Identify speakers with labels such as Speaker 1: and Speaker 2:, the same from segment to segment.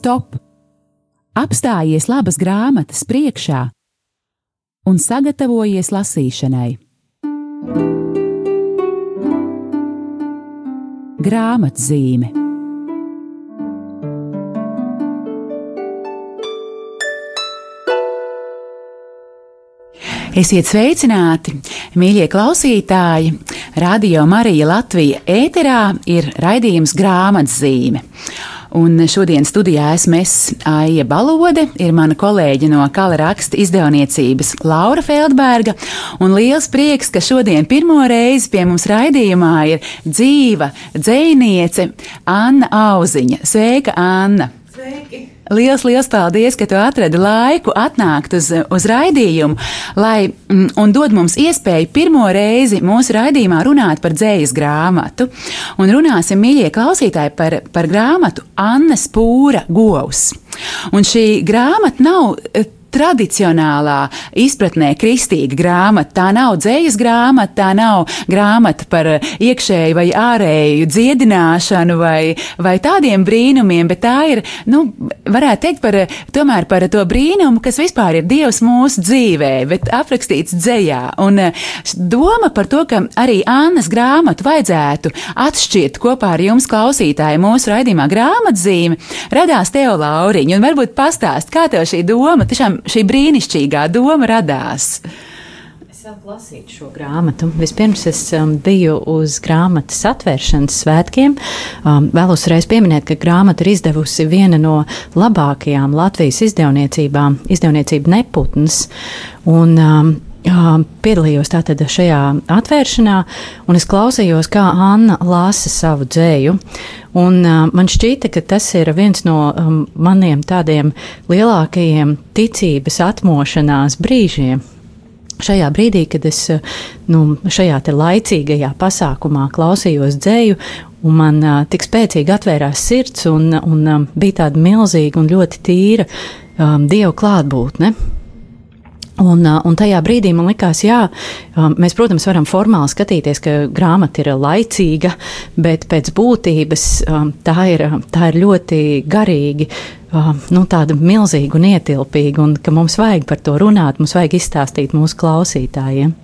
Speaker 1: stop, apstājies labas grāmatas priekšā un sagatavojies lasīšanai. Grāmatzīme Esiet sveicināti, mīļie klausītāji! Radio Marija Latvija ēterā ir raidījums grāmatzīme. Un šodien studijā esmu es Aija Balode, ir mana kolēģe no Kala raksta izdevniecības Laura Feldberga, un liels prieks, ka šodien pirmo reizi pie mums raidījumā ir dzīva dzēniece Anna Auziņa. Sveika, Anna! Sveiki! Liels, liels paldies, ka tu atradi laiku atnākt uz, uz raidījumu, lai mm, un dod mums iespēju pirmo reizi mūsu raidījumā runāt par dzējas grāmatu. Un runāsim, mīļie klausītāji, par, par grāmatu Annes Pūra Govs. Un šī grāmata nav tradicionālā izpratnē kristīga grāmata. Tā nav dzējas grāmata, tā nav grāmata par iekšēju vai ārēju dziedināšanu vai, vai tādiem brīnumiem, bet tā ir, nu, varētu teikt par, tomēr par to brīnumu, kas vispār ir Dievs mūsu dzīvē, bet aprakstīts dzējā. Un doma par to, ka arī Annas grāmatu vajadzētu atšķirt kopā ar jums klausītāju mūsu raidījumā grāmatzīme, radās Teo Lauriņa. Un varbūt pastāst, kā tev šī doma tiešām šī brīnišķīgā doma radās?
Speaker 2: Sāku lasīt šo grāmatu. Vispirms es um, biju uz grāmatas atvēršanas svētkiem. Um, vēlos reiz pieminēt, ka grāmatu ir izdevusi viena no labākajām Latvijas izdevniecībām, izdevniecība Neputns. Un, um, Piedalījos tātad šajā atvēršanā, un es klausījos, kā Anna lasa savu dzēju. Un, man šķīta, ka tas ir viens no um, maniem tādiem lielākajiem ticības atmošanās brīžiem. Šajā brīdī, kad es nu, šajā laicīgajā pasākumā klausījos dzēju, un man uh, tik spēcīgi atvērās sirds, un, un um, bija tāda milzīga un ļoti tīra um, dievu klātbūtne. Un, un tajā brīdī man likās, jā, mēs, protams, varam formāli skatīties, ka grāmata ir laicīga, bet pēc būtības tā ir, tā ir ļoti garīgi, nu, tāda milzīga un ietilpīga, un ka mums vajag par to runāt, mums vajag izstāstīt mūsu klausītājiem.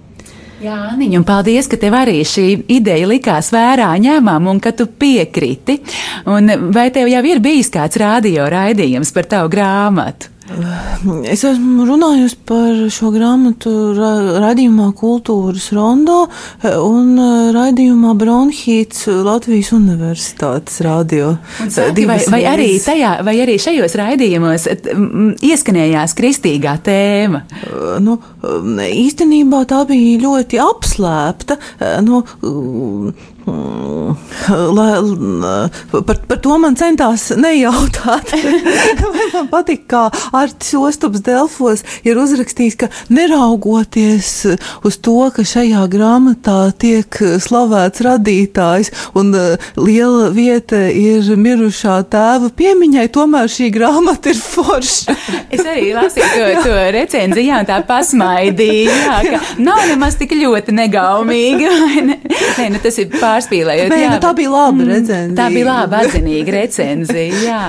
Speaker 1: Jā, Aniņ, un paldies, ka tev arī šī ideja likās vērā ņemama un ka tu piekriti. Un vai tev jau ir bijis kāds radio raidījums par tavu grāmatu?
Speaker 3: Es esmu runājusi par šo grāmatu ra raidījumā Kultūras Rondo un uh, raidījumā Bronhīts Latvijas Universitātes radio.
Speaker 1: Saki, vai, vai, arī tajā, vai arī šajos raidījumos ieskanējās kristīgā tēma?
Speaker 3: Nu, īstenībā tā bija ļoti apslēpta. Uh, nu, Lai, par, par to man centās nejautāt. man patīk, kā Artis Ostops Delfos ir uzrakstījis, ka neraugoties uz to, ka šajā grāmatā tiek slavēts radītājs un uh, liela vieta ir mirušā tēva piemiņai, tomēr šī grāmata ir forša.
Speaker 1: es arī lasīju to, to recenziju, jā, tā pasmaidīja, jā, ka nav nemaz tik ļoti negaumīgi. Ne? Nē, nu tas ir pār pārspīlējot.
Speaker 3: Nē, jā, nu, tā bija laba mm, recenzija.
Speaker 1: Tā bija laba, atzinīga recenzija, jā.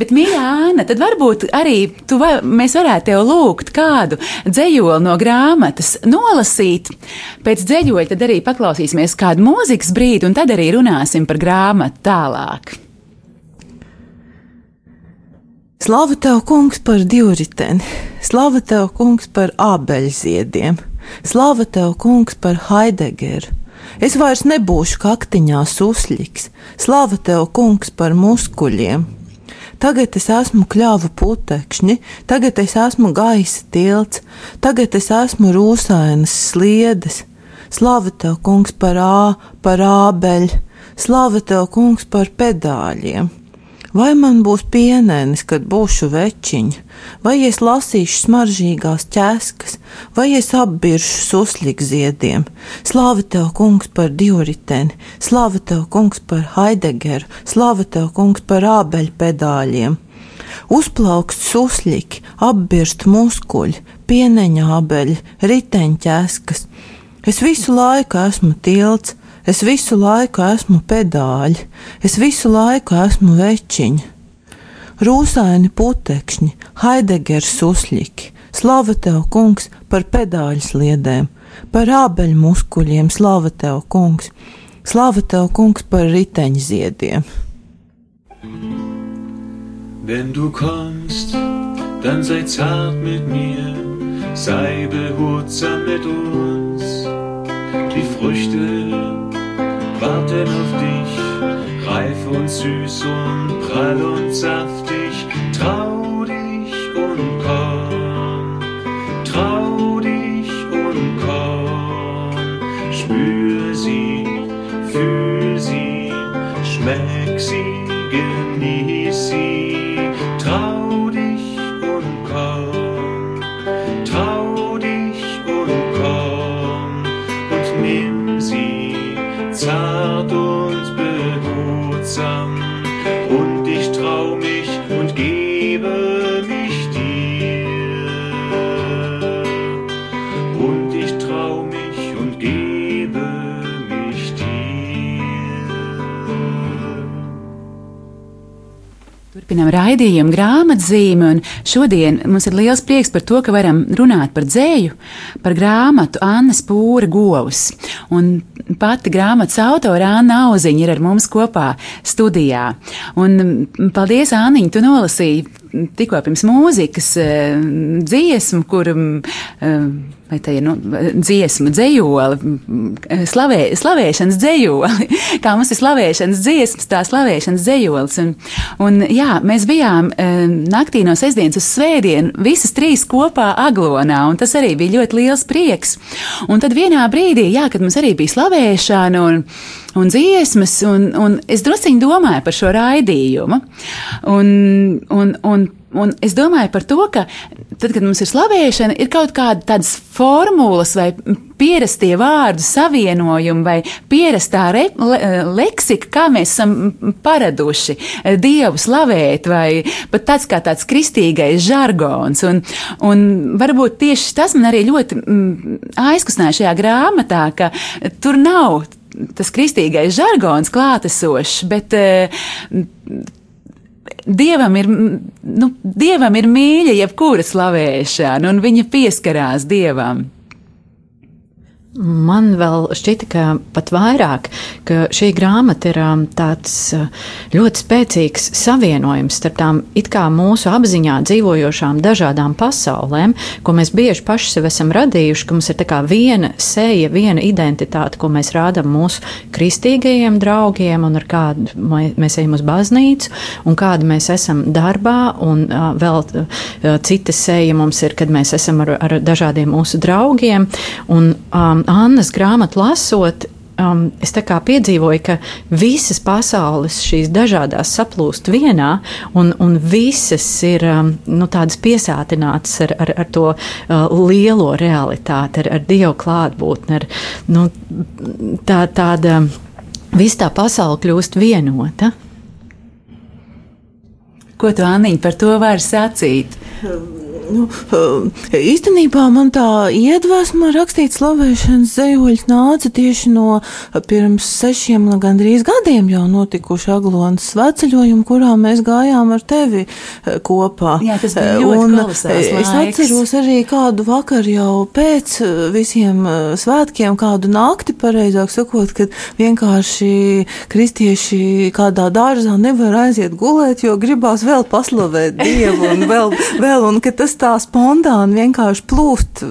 Speaker 1: Bet, mīļā Āna, tad varbūt arī tu, va, mēs varētu tev lūgt kādu dzējoli no grāmatas nolasīt. Pēc dzējoļa tad arī paklausīsimies kādu mūzikas brīdi, un tad arī runāsim par grāmatu tālāk.
Speaker 3: Slava tev, kungs, par divriteni, slava tev, kungs, par ābeļziediem, slava tev, kungs, par Haidegeru, Es vairs nebūšu kaktiņā susļiks, slava tev, kungs, par muskuļiem. Tagad es esmu kļāvu putekšņi, tagad es esmu gaisa tilts, tagad es esmu rūsainas sliedes. Slava tev, kungs, par ā, par ābeļu, slava tev, kungs, par pedāļiem. Vai man būs pienenis, kad būšu večiņa, vai es lasīšu smaržīgās ķēskas, vai es apbiršu suslikziediem? Slāva tev, kungs, par divriteni, slāva tev, kungs, par Haidegeru, slāva tev, kungs, par ābeļu pedāļiem. Uzplaukst suslīgi, apbirst muskuļi, pieneņa abeļi, riteņķēskas. Es visu laiku esmu tilts, Es visu laiku esmu pedāļi, es visu laiku esmu večiņa. rūsaini putekšņi, Haidegers susļiki. Slava tev, kungs, par pedāļu sliedēm, par ābeļu muskuļiem, slava tev, kungs, slava tev, kungs, par riteņziediem.
Speaker 4: Wenn du kommst, dann sei zart mit mir, sei behutsam mit uns. Die Früchte warten auf dich, reif und süß und prall und saftig.
Speaker 1: Turpinām raidījumu grāmatzīmi, un šodien mums ir liels prieks par to, ka varam runāt par dzēju, par grāmatu Annas Pūra govs. Un pati grāmatas autora Anna Auziņa ir ar mums kopā studijā. Un paldies, Anniņ, tu nolasīji tikko pirms mūzikas eh, dziesmu, kur eh, vai tā ir nu, dziesmu dzējoli, slavē, slavēšanas dzējoli, kā mums ir slavēšanas dziesmas, tā slavēšanas dzējolis. Un, un jā, mēs bijām eh, naktī no sestdienas uz svētdienu, visas trīs kopā aglonā, un tas arī bija ļoti liels prieks. Un tad vienā brīdī, jā, kad mums arī bija slavēšana un, un dziesmas, un, un es drusciņi domāju par šo raidījumu. Un, un, un, un es domāju par to, ka tad, kad mums ir slavēšana, ir kaut kāda tādas formulas vai pierastie vārdu savienojumi vai pierastā re, le, leksika, kā mēs esam paraduši Dievu slavēt, vai pat tāds kā tāds kristīgais žargons. Un, un varbūt tieši tas man arī ļoti aizkustināja šajā grāmatā, ka tur nav tas kristīgais žargons klātesošs, bet Dievam ir, nu, dievam ir mīļa jebkura slavēšana, un viņa pieskarās Dievam.
Speaker 2: Man vēl šķita, ka pat vairāk, ka šī grāmata ir um, tāds uh, ļoti spēcīgs savienojums starp tām it kā mūsu apziņā dzīvojošām dažādām pasaulēm, ko mēs bieži paši sev esam radījuši, ka mums ir tā kā viena seja, viena identitāte, ko mēs rādam mūsu kristīgajiem draugiem un ar kādu mēs ejam uz baznīcu un kāda mēs esam darbā, un uh, vēl uh, cita seja mums ir, kad mēs esam ar, ar dažādiem mūsu draugiem. Un, um, Annas grāmatu lasot, um, es tā kā piedzīvoju, ka visas pasaules šīs dažādas saplūst vienā, un, un visas ir um, nu, tādas piesātinātas ar, ar, ar to uh, lielo realitāti, ar, ar dievu klātbūtni, ar nu, tā, tāda. Viss tā pasaule kļūst vienota.
Speaker 1: Ko tu, Anniņ, par to vari sacīt?
Speaker 3: Nu, īstenībā man tā iedvesma rakstīt slavēšanas zejoļus nāca tieši no pirms sešiem, gandrīz gadiem jau notikuši Aglonas sveceļojumu, kurā mēs gājām ar tevi kopā.
Speaker 1: Jā, tas bija ļoti
Speaker 3: Un es
Speaker 1: laiks.
Speaker 3: atceros arī kādu vakaru jau pēc visiem svētkiem, kādu nakti, pareizāk sakot, kad vienkārši kristieši kādā dārzā nevar aiziet gulēt, jo gribās vēl paslavēt Dievu un vēl, vēl un ka tas tā spontāni vienkārši plūst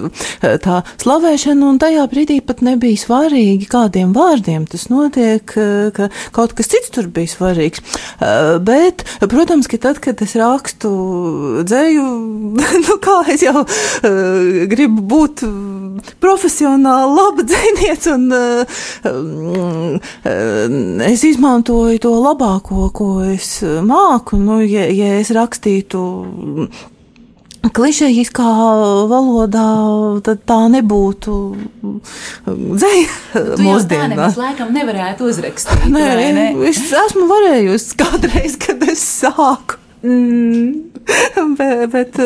Speaker 3: tā slavēšana, un tajā brīdī pat nebija svarīgi, kādiem vārdiem tas notiek, ka kaut kas cits tur bija svarīgs. Bet, protams, ka tad, kad es rakstu dzēju, nu kā es jau gribu būt profesionāli laba dzēniece, un es izmantoju to labāko, ko es māku, nu, ja, ja es rakstītu klišejiskā valodā, tad tā nebūtu dzēja mūsdienās.
Speaker 1: Tā laikam nevarētu uzrakstīt.
Speaker 3: Nē,
Speaker 1: vai ne?
Speaker 3: es esmu varējusi kādreiz, kad es sāku. Mm. bet, bet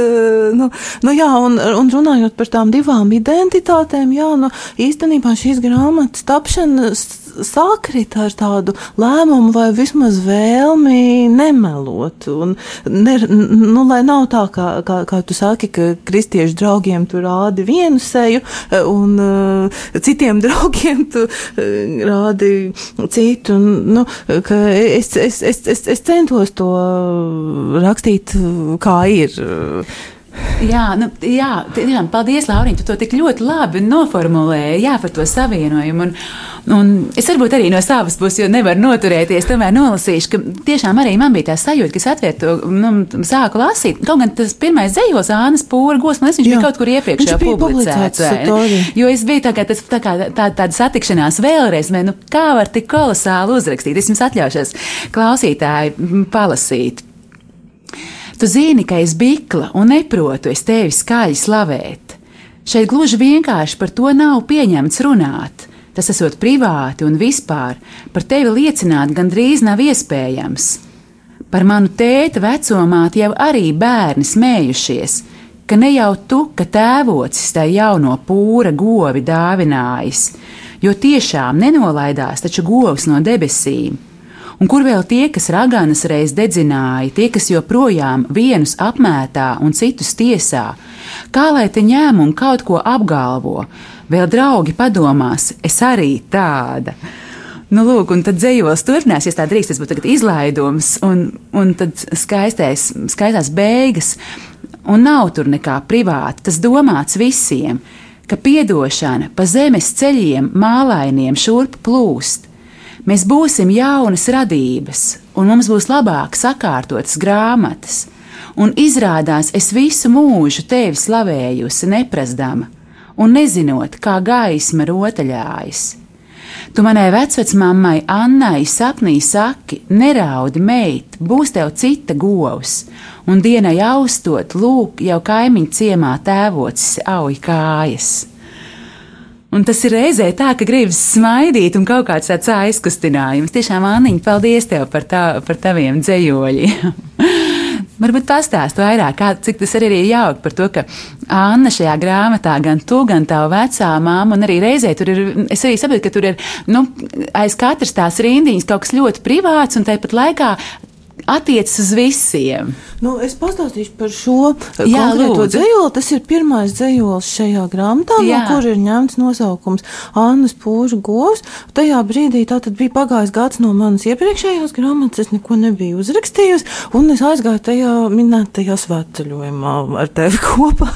Speaker 3: nu, nu jā, un, un runājot par tām divām identitātēm, jā, nu, īstenībā šīs grāmatas tapšanas sakrita ar tādu lēmumu vai vismaz vēlmi nemelot. Un, ne, nu, lai nav tā, kā, kā, kā tu saki, ka kristiešu draugiem tu rādi vienu seju, un uh, citiem draugiem tu uh, rādi citu. Un, nu, es, es, es, es, es centos to rakstīt, kā ir.
Speaker 1: Jā, nu, jā, tiešām, paldies, Lauriņ, tu to tik ļoti labi noformulēji, jā, par to savienojumu. Un, un es varbūt arī no savas puses, jo nevaru noturēties, tomēr nolasīšu, ka tiešām arī man bija tā sajūta, ka es atvērtu to, nu, sāku lasīt. Kaut gan tas pirmais dzējos Ānas pūra gosmas, viņš jā, bija kaut kur iepriekš jau publicēts. Jo es biju tā kā, tas, tā kā tā, tāda satikšanās vēlreiz, vai, nu, kā var tik kolosāli uzrakstīt. Es jums atļaušos klausītāji palasīt. Tu zini, ka es bikla un neprotu es tevi skaļi slavēt. Šeit gluži vienkārši par to nav pieņemts runāt. Tas esot privāti un vispār, par tevi liecināt gandrīz nav iespējams. Par manu tēta vecumāti jau arī bērni smējušies, ka ne jau tu, ka tēvocis tai jauno pūra govi dāvinājis, jo tiešām nenolaidās taču govs no debesīm Un kur vēl tie, kas raganas reiz dedzināja, tie, kas joprojām vienus apmētā un citus tiesā, kā lai te ņem un kaut ko apgalvo, vēl draugi padomās, es arī tāda. Nu, lūk, un tad dzējos turpinās, ja tā drīkst, tas būtu izlaidums, un, un tad skaistais, skaistās beigas, un nav tur nekā privāta. Tas domāts visiem, ka piedošana pa zemes ceļiem mālainiem šurp plūst, Mēs būsim jaunas radības, un mums būs labāk sakārtotas grāmatas, un izrādās es visu mūžu tevi slavējusi, neprasdama, un nezinot, kā gaisma rotaļājas. Tu manai vecvecmāmai Annai sapnī saki, neraudi meit, būs tev cita govs, un dienai austot, lūk, jau kaimiņu ciemā tēvocis auj kājas. Un tas ir reizē tā, ka gribas smaidīt un kaut kāds tāds aizkustinājums. Tiešām, Anniņa, paldies tev par, tā, par taviem dzējoļiem. Varbūt pastāst vairāk, kā, cik tas arī ir jauki par to, ka Anna šajā grāmatā, gan tu, gan tava vecā māma, un arī reizē tur ir, es arī saprotu, ka tur ir, nu, aiz katras tās rindiņas kaut kas ļoti privāts, un tāpat laikā attiecas uz visiem.
Speaker 3: Nu, es pastāstīšu par šo Jā, konkrēto dzējoli. Tas ir pirmais dzējols šajā grāmatā, Jā. no kur ir ņemts nosaukums Annas Pūža govs. Tajā brīdī tā tad bija pagājis gads no manas iepriekšējās grāmatas, es neko nebiju uzrakstījusi, un es aizgāju tajā minētajā svētceļojumā ar tevi kopā.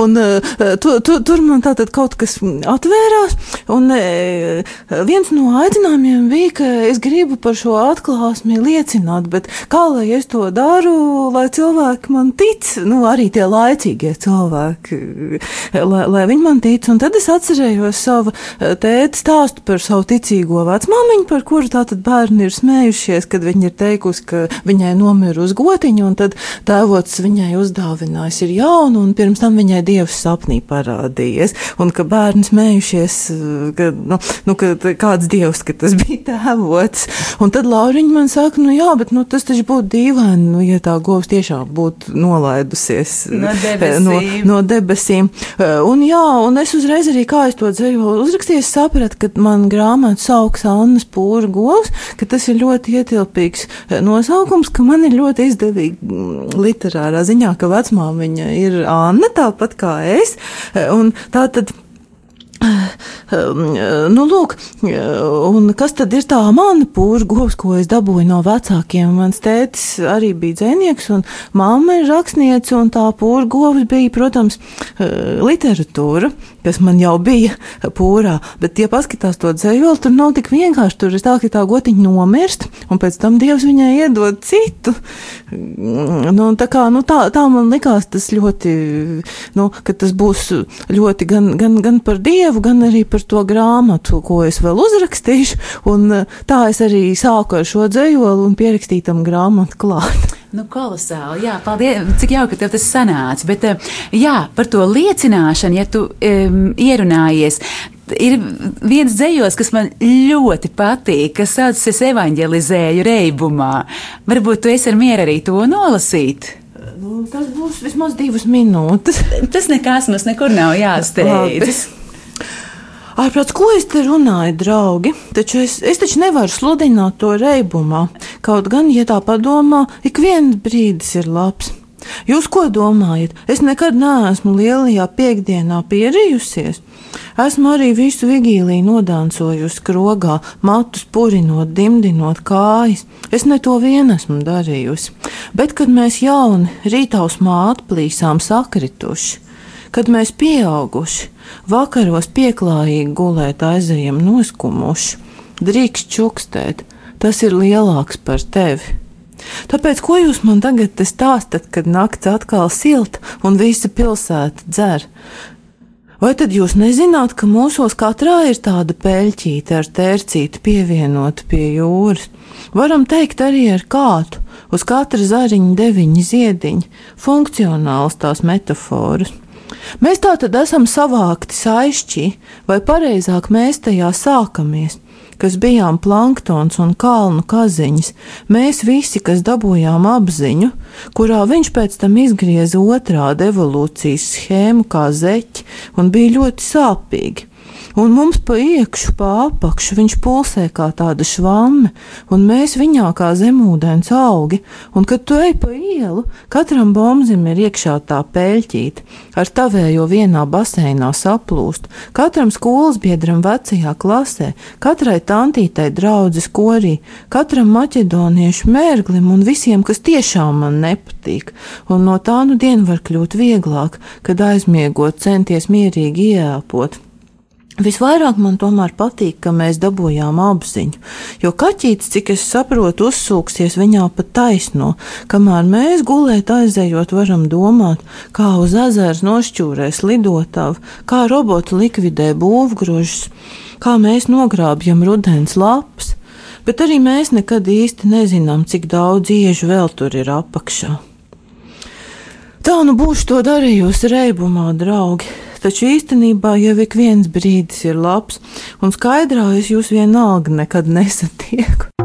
Speaker 3: Un, uh, tu, tu, tur man tā tad kaut kas atvērās, un uh, viens no aicinājumiem bija, ka es gribu par šo atklāsmi liecināt, bet kā lai es to daru, lai cilvēki man tic, nu, arī tie laicīgie cilvēki, lai, lai viņi man tic. Un tad es atcerējos savu eh, tēti stāstu par savu ticīgo vecmāmiņu, par kuru tātad bērni ir smējušies, kad viņi ir teikusi, ka viņai nomira uz gotiņu, un tad tēvots viņai uzdāvinājis ir jaunu, un pirms tam viņai dievs sapnī parādījies, un ka bērni smējušies, eh, ka, nu, nu, ka kāds dievs, ka tas bija tēvots. Un tad Lauriņa man saka, nu jā, bet nu, tas taču taču būtu dīvaini, nu, ja tā govs tiešām būtu nolaidusies
Speaker 1: no debesīm. No,
Speaker 3: no debesīm. Eh, un jā, un es uzreiz arī, kā es to dzēju uzrakstīju, sapratu, ka man grāmata sauks Annas Pūra govs, ka tas ir ļoti ietilpīgs eh, nosaukums, ka man ir ļoti izdevīgi mm, literārā ziņā, ka vecmāmiņa ir Anna, tāpat kā es. Eh, un tā tad. Nu, lūk, un kas tad ir tā mana pūža govs, ko es dabūju no vecākiem? Mans tētis arī bija dzēnieks, un mamma ir rakstniece, un tā pūža govs bija, protams, literatūra, kas man jau bija pūrā. Bet, ja paskatās to dzējoli, tur nav tik vienkārši. Tur ir tā, ka tā gotiņa nomirst, un pēc tam Dievs viņai iedod citu. Nu, tā, kā, nu, tā, tā man likās tas ļoti, nu, ka tas būs ļoti gan, gan, gan par Dievu gan arī par to grāmatu, ko es vēl uzrakstīšu. Un tā es arī sāku ar šo dzējoli un pierakstītam grāmatu klāt.
Speaker 1: Nu, kolosāli. Jā, paldies. Cik jauki, ka tev tas sanāca. Bet, eh, jā, par to liecināšanu, ja tu um, ierunājies. Ir viens dzējos, kas man ļoti patīk, kas saucas Es evanģelizēju reibumā. Varbūt tu esi ar mieru arī to nolasīt.
Speaker 3: Nu, tas būs vismaz divas minūtes.
Speaker 1: Tas nekas mums nekur nav jāsteidzas.
Speaker 3: Ārprāts, ko es te runāju, draugi? Taču es, es taču nevaru sludināt to reibumā. Kaut gan, ja tā padomā, ik viens brīdis ir labs. Jūs ko domājat? Es nekad neesmu lielajā piekdienā pierijusies. Esmu arī visu vigīliju nodāncojusi krogā, matus purinot, dimdinot kājas. Es ne to vien esmu darījusi. Bet, kad mēs jauni rītausmā atplīsām sakrituši, kad mēs pieauguši, vakaros pieklājīgi gulēt aizējam noskumuši, drīkst čukstēt, tas ir lielāks par tevi. Tāpēc, ko jūs man tagad stāstat, kad naktis atkal silta un visa pilsēta dzer? Vai tad jūs nezināt, ka mūsos katrā ir tāda peļķīte ar tērcīti pievienota pie jūras? Varam teikt arī ar kātu, uz katra zariņa deviņi ziediņi, funkcionāls tās metafāras. Mēs tā tad esam savākti saišķi, vai pareizāk mēs tajā sākamies kas bijām planktons un kalnu kaziņas, mēs visi, kas dabūjām apziņu, kurā viņš pēc tam izgrieza otrādi evolūcijas schēmu kā zeķi un bija ļoti sāpīgi un mums pa iekšu, pa apakšu viņš pulsē kā tāda švamme, un mēs viņā kā zemūdens augi, un kad tu ej pa ielu, katram bombzim ir iekšā tā peļķīte, ar tavējo vienā baseinā saplūst, katram skolas biedram vecajā klasē, katrai tantītei draudzes korī, katram maķedoniešu mērglim un visiem, kas tiešām man nepatīk, un no tā nu dienu var kļūt vieglāk, kad aizmiegot centies mierīgi ieelpot. Visvairāk man tomēr patīk, ka mēs dabūjām apziņu, jo kaķītis, cik es saprotu, uzsūksies viņā pa taisno, kamēr mēs gulēt aizējot varam domāt, kā uz ezers nošķūrēs lidotavu, kā roboti likvidē būvgrožus, kā mēs nogrābjam rudens lapas, bet arī mēs nekad īsti nezinām, cik daudz iežu vēl tur ir apakšā. Tā nu būšu to darījusi reibumā, draugi taču īstenībā jau ik viens brīdis ir labs, un skaidrā es jūs vienalga nekad nesatieku.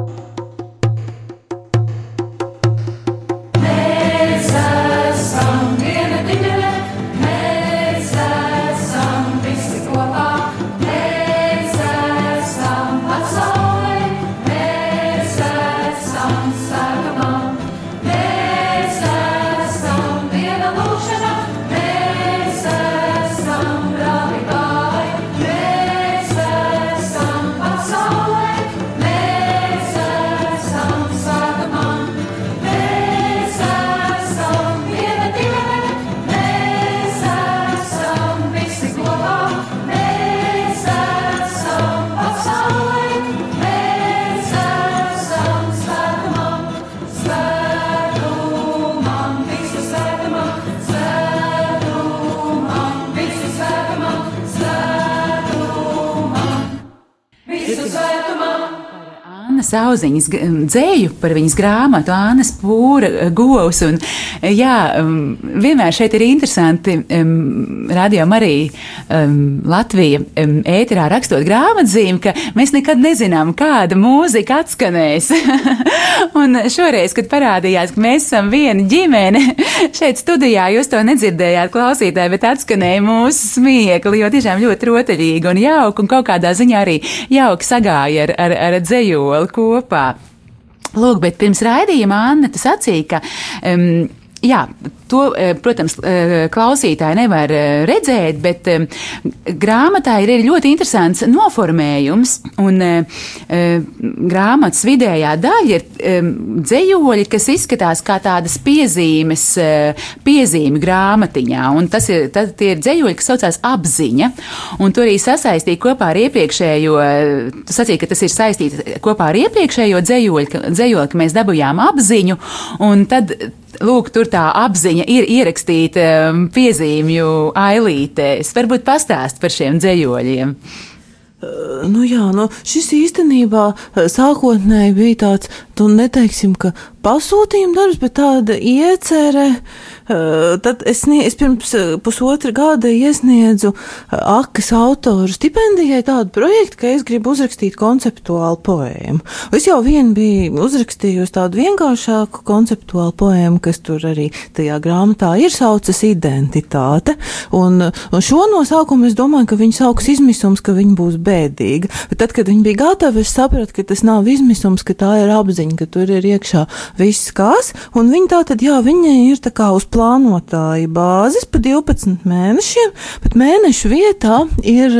Speaker 1: Sauziņas dzēju par viņas grāmatu, Ānas Pūra eh, govs. Un, eh, jā, vienmēr šeit ir interesanti, rādījām arī Latvija ēterā rakstot grāmatzīmi, ka mēs nekad nezinām, kāda mūzika atskanēs. un šoreiz, kad parādījās, ka mēs esam viena ģimene, šeit studijā jūs to nedzirdējāt klausītāji, bet atskanēja mūsu smiekli, jo tiešām ļoti rotaļīgi un jauki un kaut kādā ziņā arī jauki sagāja ar, ar, ar dzējoli kopā. Lūk, bet pirms raidījuma Anna sacīja, ka um, jā, To, eh, protams, eh, klausītāji nevar eh, redzēt, bet grāmatā ir ļoti interesants noformējums, un grāmatas vidējā daļa ir dzējoļi, kas izskatās kā tādas piezīmes, piezīmi grāmatiņā, un tas ir, tad tie ir dzējoļi, kas saucās apziņa, un to arī sasaistīja kopā ar iepriekšējo, tu sacīja, ka tas ir saistīts kopā ar iepriekšējo dzējoļi, dzējoļi, ka mēs dabujām apziņu, un tad, lūk, tur tā apziņa ir ierakstīta um, piezīmju ailītēs. Varbūt pastāst par šiem dzējoļiem.
Speaker 3: Nu jā, nu šis īstenībā sākotnēji bija tāds tu neteiksim, ka pasūtījuma darbs, bet tāda iecerē. Uh, tad es, es pirms pusotra gada iesniedzu Akas autoru stipendijai tādu projektu, ka es gribu uzrakstīt konceptuālu poēmu. Es jau vien biju uzrakstījusi tādu vienkāršāku konceptuālu poēmu, kas tur arī tajā grāmatā ir saucas identitāte. Un, un šo nosaukumu es domāju, ka viņi sauks izmisums, ka viņa būs bēdīga. Bet tad, kad viņi bija gatavi, es sapratu, ka tas nav izmisums, ka tā ir apziņa, ka tur ir iekšā viss kas, un viņi tā tad, jā, viņai ir tā kā uz plānotāja bāzes pa 12 mēnešiem, bet mēnešu vietā ir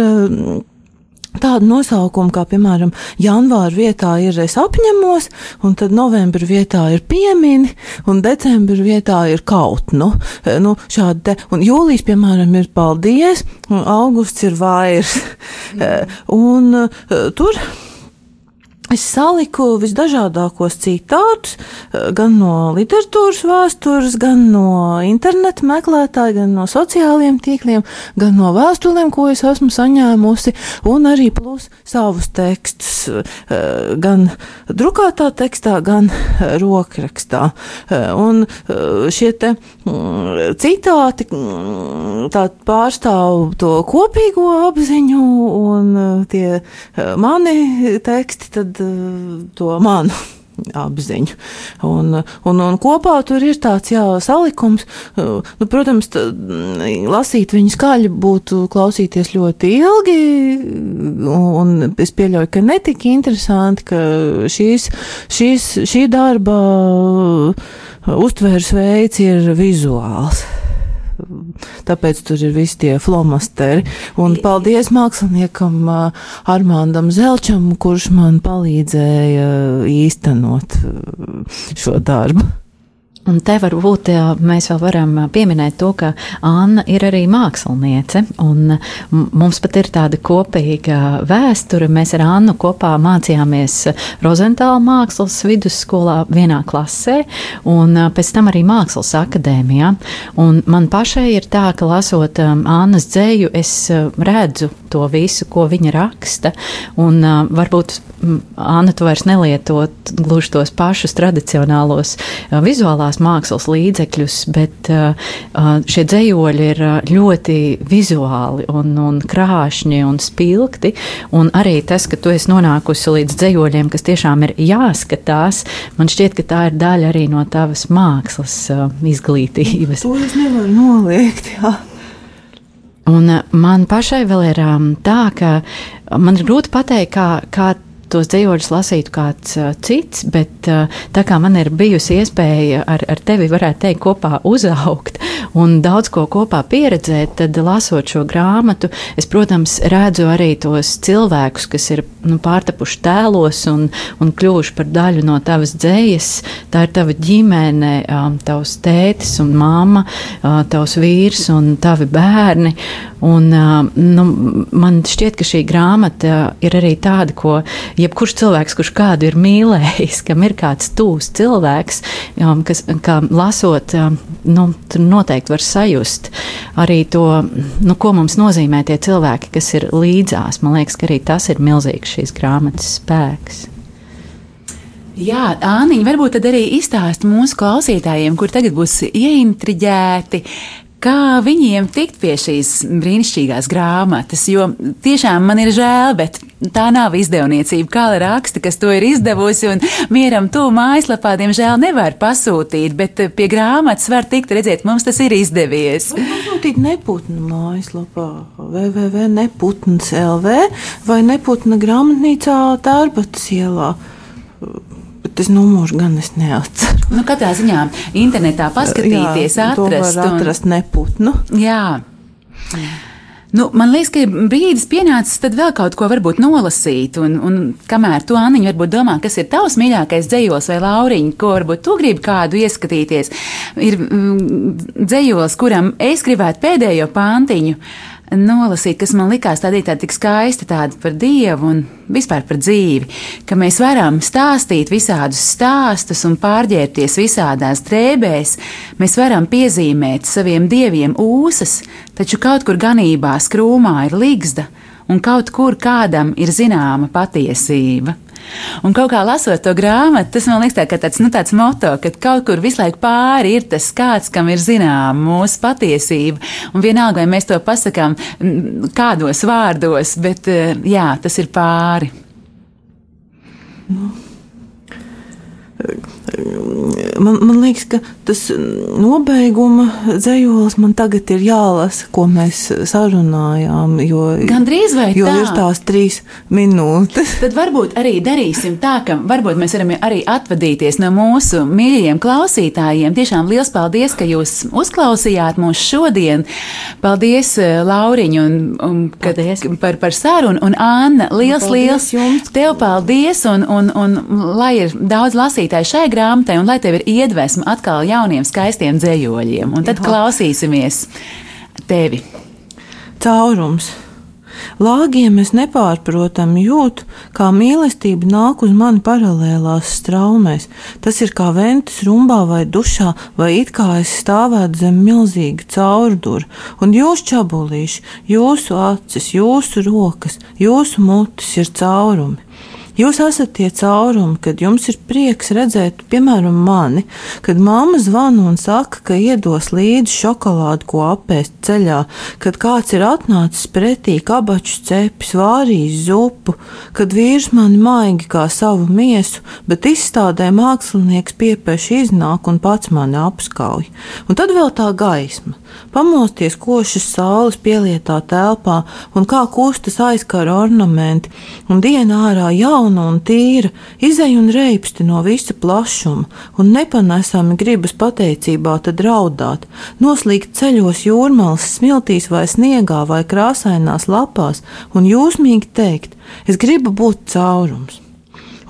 Speaker 3: tādu nosaukumu, kā piemēram janvāra vietā ir es apņemos, un tad novembra vietā ir piemini, un decembra vietā ir kaut, nu, nu šādi te, un jūlijas, piemēram, ir paldies, un augusts ir vairs, un tur Es saliku visdažādākos citātus, eh, gan no literatūras vēstures, gan no interneta meklētāja, gan no sociāliem tīkliem, gan no vēstulēm, ko es esmu saņēmusi, un arī plus savus tekstus, eh, gan drukātā tekstā, gan eh, rokrakstā. Un šie te mm, citāti mm, tā pārstāv to kopīgo apziņu, un tie mani teksti tad Eh, to manu apziņu. Un, un, un kopā tur ir tāds jā, salikums. Eh, nu, protams, tā, mm, lasīt viņu skaļi būtu klausīties ļoti ilgi, un es pieļauju, ka netika interesanti, ka šīs, šīs, šī darba uztvērs veids ir vizuāls. Tāpēc tur ir visi tie flomasteri. Un paldies māksliniekam Armāndam Zelčam, kurš man palīdzēja īstenot šo darbu.
Speaker 2: Un te varbūt mēs vēl varam pieminēt to, ka Anna ir arī māksliniece, un mums pat ir tāda kopīga vēsture. Mēs ar Annu kopā mācījāmies Rozentāla mākslas vidusskolā vienā klasē, un pēc tam arī mākslas akadēmijā. Un man pašai ir tā, ka lasot Annas dzēju, es redzu to visu, ko viņa raksta, un varbūt Anna tu vairs nelietot gluži tos pašus tradicionālos vizuālās vizuālās mākslas līdzekļus, bet uh, uh, šie dzējoļi ir uh, ļoti vizuāli un, un krāšņi un spilgti. Un arī tas, ka tu esi nonākusi līdz dzējoļiem, kas tiešām ir jāskatās, man šķiet, ka tā ir daļa arī no tavas mākslas izglītības.
Speaker 3: To es nevaru noliegt, jā.
Speaker 2: Un man pašai vēl ir um, tā, ka man ir grūti pateikt, kā, kā tos dzīvoļus lasītu kāds uh, cits, bet uh, tā kā man ir bijusi iespēja ar, ar tevi, varētu teikt, kopā uzaugt un daudz ko kopā pieredzēt, tad lasot šo grāmatu, es, protams, redzu arī tos cilvēkus, kas ir nu, pārtapuši tēlos un, un kļuvuši par daļu no tavas dzējas. Tā ir tava ģimene, tavs tētis un mamma, tavs vīrs un tavi bērni. Un, nu, man šķiet, ka šī grāmata ir arī tāda, ko jebkurš cilvēks, kurš kādu ir mīlējis, kam ir kāds tūs cilvēks, kas, kā lasot, nu, tur noteikti var sajust arī to, nu, ko mums nozīmē tie cilvēki, kas ir līdzās. Man liekas, ka arī tas ir milzīgs šīs grāmatas spēks.
Speaker 1: Jā, Āniņa, varbūt tad arī izstāst mūsu klausītājiem, kur tagad būs ieintriģēti, kā viņiem tikt pie šīs brīnišķīgās grāmatas. Jo tiešām man ir žēl, bet tā nav izdevniecība. Kā raksta, kas to ir izdevusi, un mieram to mājaslapā, diemžēl, nevar pasūtīt, bet pie grāmatas var tikt redzēt, mums tas ir izdevies.
Speaker 3: Pasūtīt neputnu mājaslapā www.neputns LV vai neputna grāmatnīcā Tērbatas ielā bet es numuru gan es neatceru.
Speaker 1: Nu, katrā ziņā internetā paskatīties, Jā, atrast.
Speaker 3: Un... atrast neputnu.
Speaker 1: Jā. Nu, man liekas, ka brīdis pienācis tad vēl kaut ko varbūt nolasīt, un, un kamēr tu, Aniņa, varbūt domā, kas ir tavs mīļākais dzējos vai lauriņš, ko varbūt tu gribi kādu ieskatīties, ir mm, dzējos, kuram es gribētu pēdējo pāntiņu nolasīt, kas man likās tāda, tāda tik skaista tāda par Dievu un vispār par dzīvi, ka mēs varam stāstīt visādus stāstus un pārģērbties visādās drēbēs, mēs varam piezīmēt saviem dieviem ūsas, taču kaut kur ganībā skrūmā ir ligzda, un kaut kur kādam ir zināma patiesība. Un kaut kā lasot to grāmatu, tas man liekas, tā, ka tāds, nu, tāds moto, ka kaut kur visu laiku pāri ir tas kāds, kam ir zināma mūsu patiesība. Un vienalga, vai mēs to pasakām kādos vārdos, bet eh, jā, tas ir pāri.
Speaker 3: Nu man, man liekas, ka tas nobeiguma dzējolis man tagad ir jālasa, ko mēs sarunājām. Jo,
Speaker 1: Gan drīz vai
Speaker 3: jo
Speaker 1: tā?
Speaker 3: ir tās trīs minūtes.
Speaker 1: Tad varbūt arī darīsim tā, ka varbūt mēs varam arī atvadīties no mūsu mīļajiem klausītājiem. Tiešām liels paldies, ka jūs uzklausījāt mūs šodien. Paldies, eh, Lauriņ, un, un paldies. par, par sarunu. Un Anna, liels, paldies liels jums. Tev paldies, un, un, un, un lai ir daudz lasītāju šai grāmatai, un lai tev ir iedvesma atkal jauniem, skaistiem dzējoļiem. Un tad Jā. klausīsimies tevi.
Speaker 3: Caurums. Lāgiem es nepārprotami jūtu, kā mīlestība nāk uz mani paralēlās straumēs. Tas ir kā ventas rumbā vai dušā, vai it kā es stāvētu zem milzīga caurdura, un jūs čabulīši, jūsu acis, jūsu rokas, jūsu mutes ir caurumi. Jūs esat tie caurumi, kad jums ir prieks redzēt, piemēram, mani, kad mamma zvana un saka, ka iedos līdzi šokolādi, ko apēst ceļā, kad kāds ir atnācis pretī kabaču cepis, vārījis zupu, kad vīrs mani maigi kā savu miesu, bet izstādē mākslinieks piepieši iznāk un pats mani apskauj. Un tad vēl tā gaisma, pamosties košas saules pielietā telpā un kā kustas aizkara ornamenti, un diena ārā jau jauna un tīra, izej un reipsti no visa plašuma, un nepanesami gribas pateicībā tad raudāt, noslīgt ceļos jūrmālas smiltīs vai sniegā vai krāsainās lapās, un jūsmīgi teikt: Es gribu būt caurums.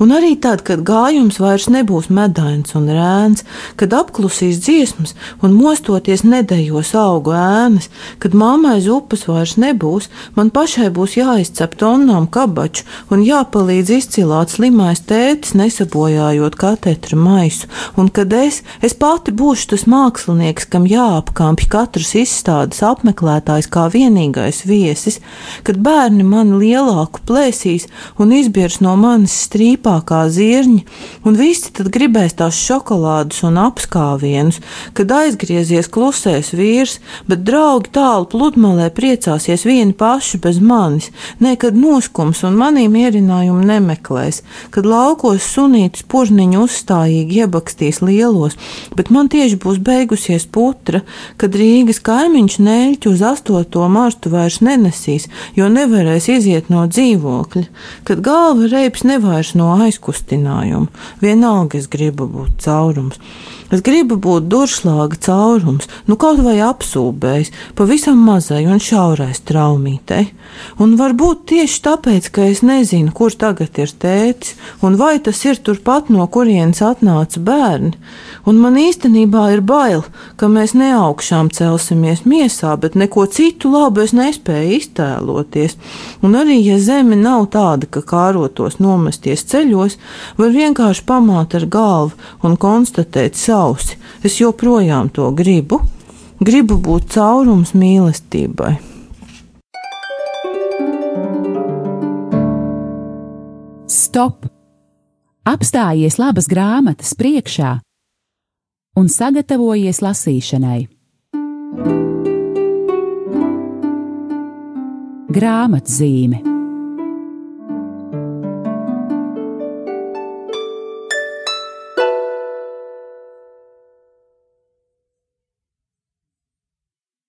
Speaker 3: Un arī tad, kad gājums vairs nebūs medains un rēns, kad apklusīs dziesmas un mostoties nedējos augu ēnas, kad mammai uz upes vairs nebūs, man pašai būs jāizcep tonnām kabaču un jāpalīdz izcilāt slimais tētis, nesabojājot katetra maisu, un kad es, es pati būšu tas mākslinieks, kam jāapkampj katrs izstādes apmeklētājs kā vienīgais viesis, kad bērni mani lielāku plēsīs un izbirs no manis strīpā, slapākā zirņa, un visi tad gribēs tās šokolādes un apskāvienus, kad aizgriezies klusēs vīrs, bet draugi tālu pludmalē priecāsies vieni paši bez manis, nekad noskums un manī mierinājumu nemeklēs, kad laukos sunītis požniņu uzstājīgi iebakstīs lielos, bet man tieši būs beigusies putra, kad Rīgas kaimiņš neļķu uz astoto martu vairs nenesīs, jo nevarēs iziet no dzīvokļa, kad galva reips nevairs no aizkustinājumu. Vienalga es gribu būt caurums. Es gribu būt duršlāga caurums, nu kaut vai apsūbējis, pavisam mazai un šaurai traumītei. Un varbūt tieši tāpēc, ka es nezinu, kur tagad ir tētis, un vai tas ir turpat, no kurienes atnāca bērni. Un man īstenībā ir bail, ka mēs neaugšām celsimies miesā, bet neko citu labu es nespēju iztēloties. Un arī, ja zeme nav tāda, ka kārotos nomesties ceļos, var vienkārši pamāt ar galvu un konstatēt savu sausi. Es joprojām to gribu. Gribu būt caurums mīlestībai.
Speaker 1: Stop! Apstājies labas grāmatas priekšā un sagatavojies lasīšanai. Grāmatzīme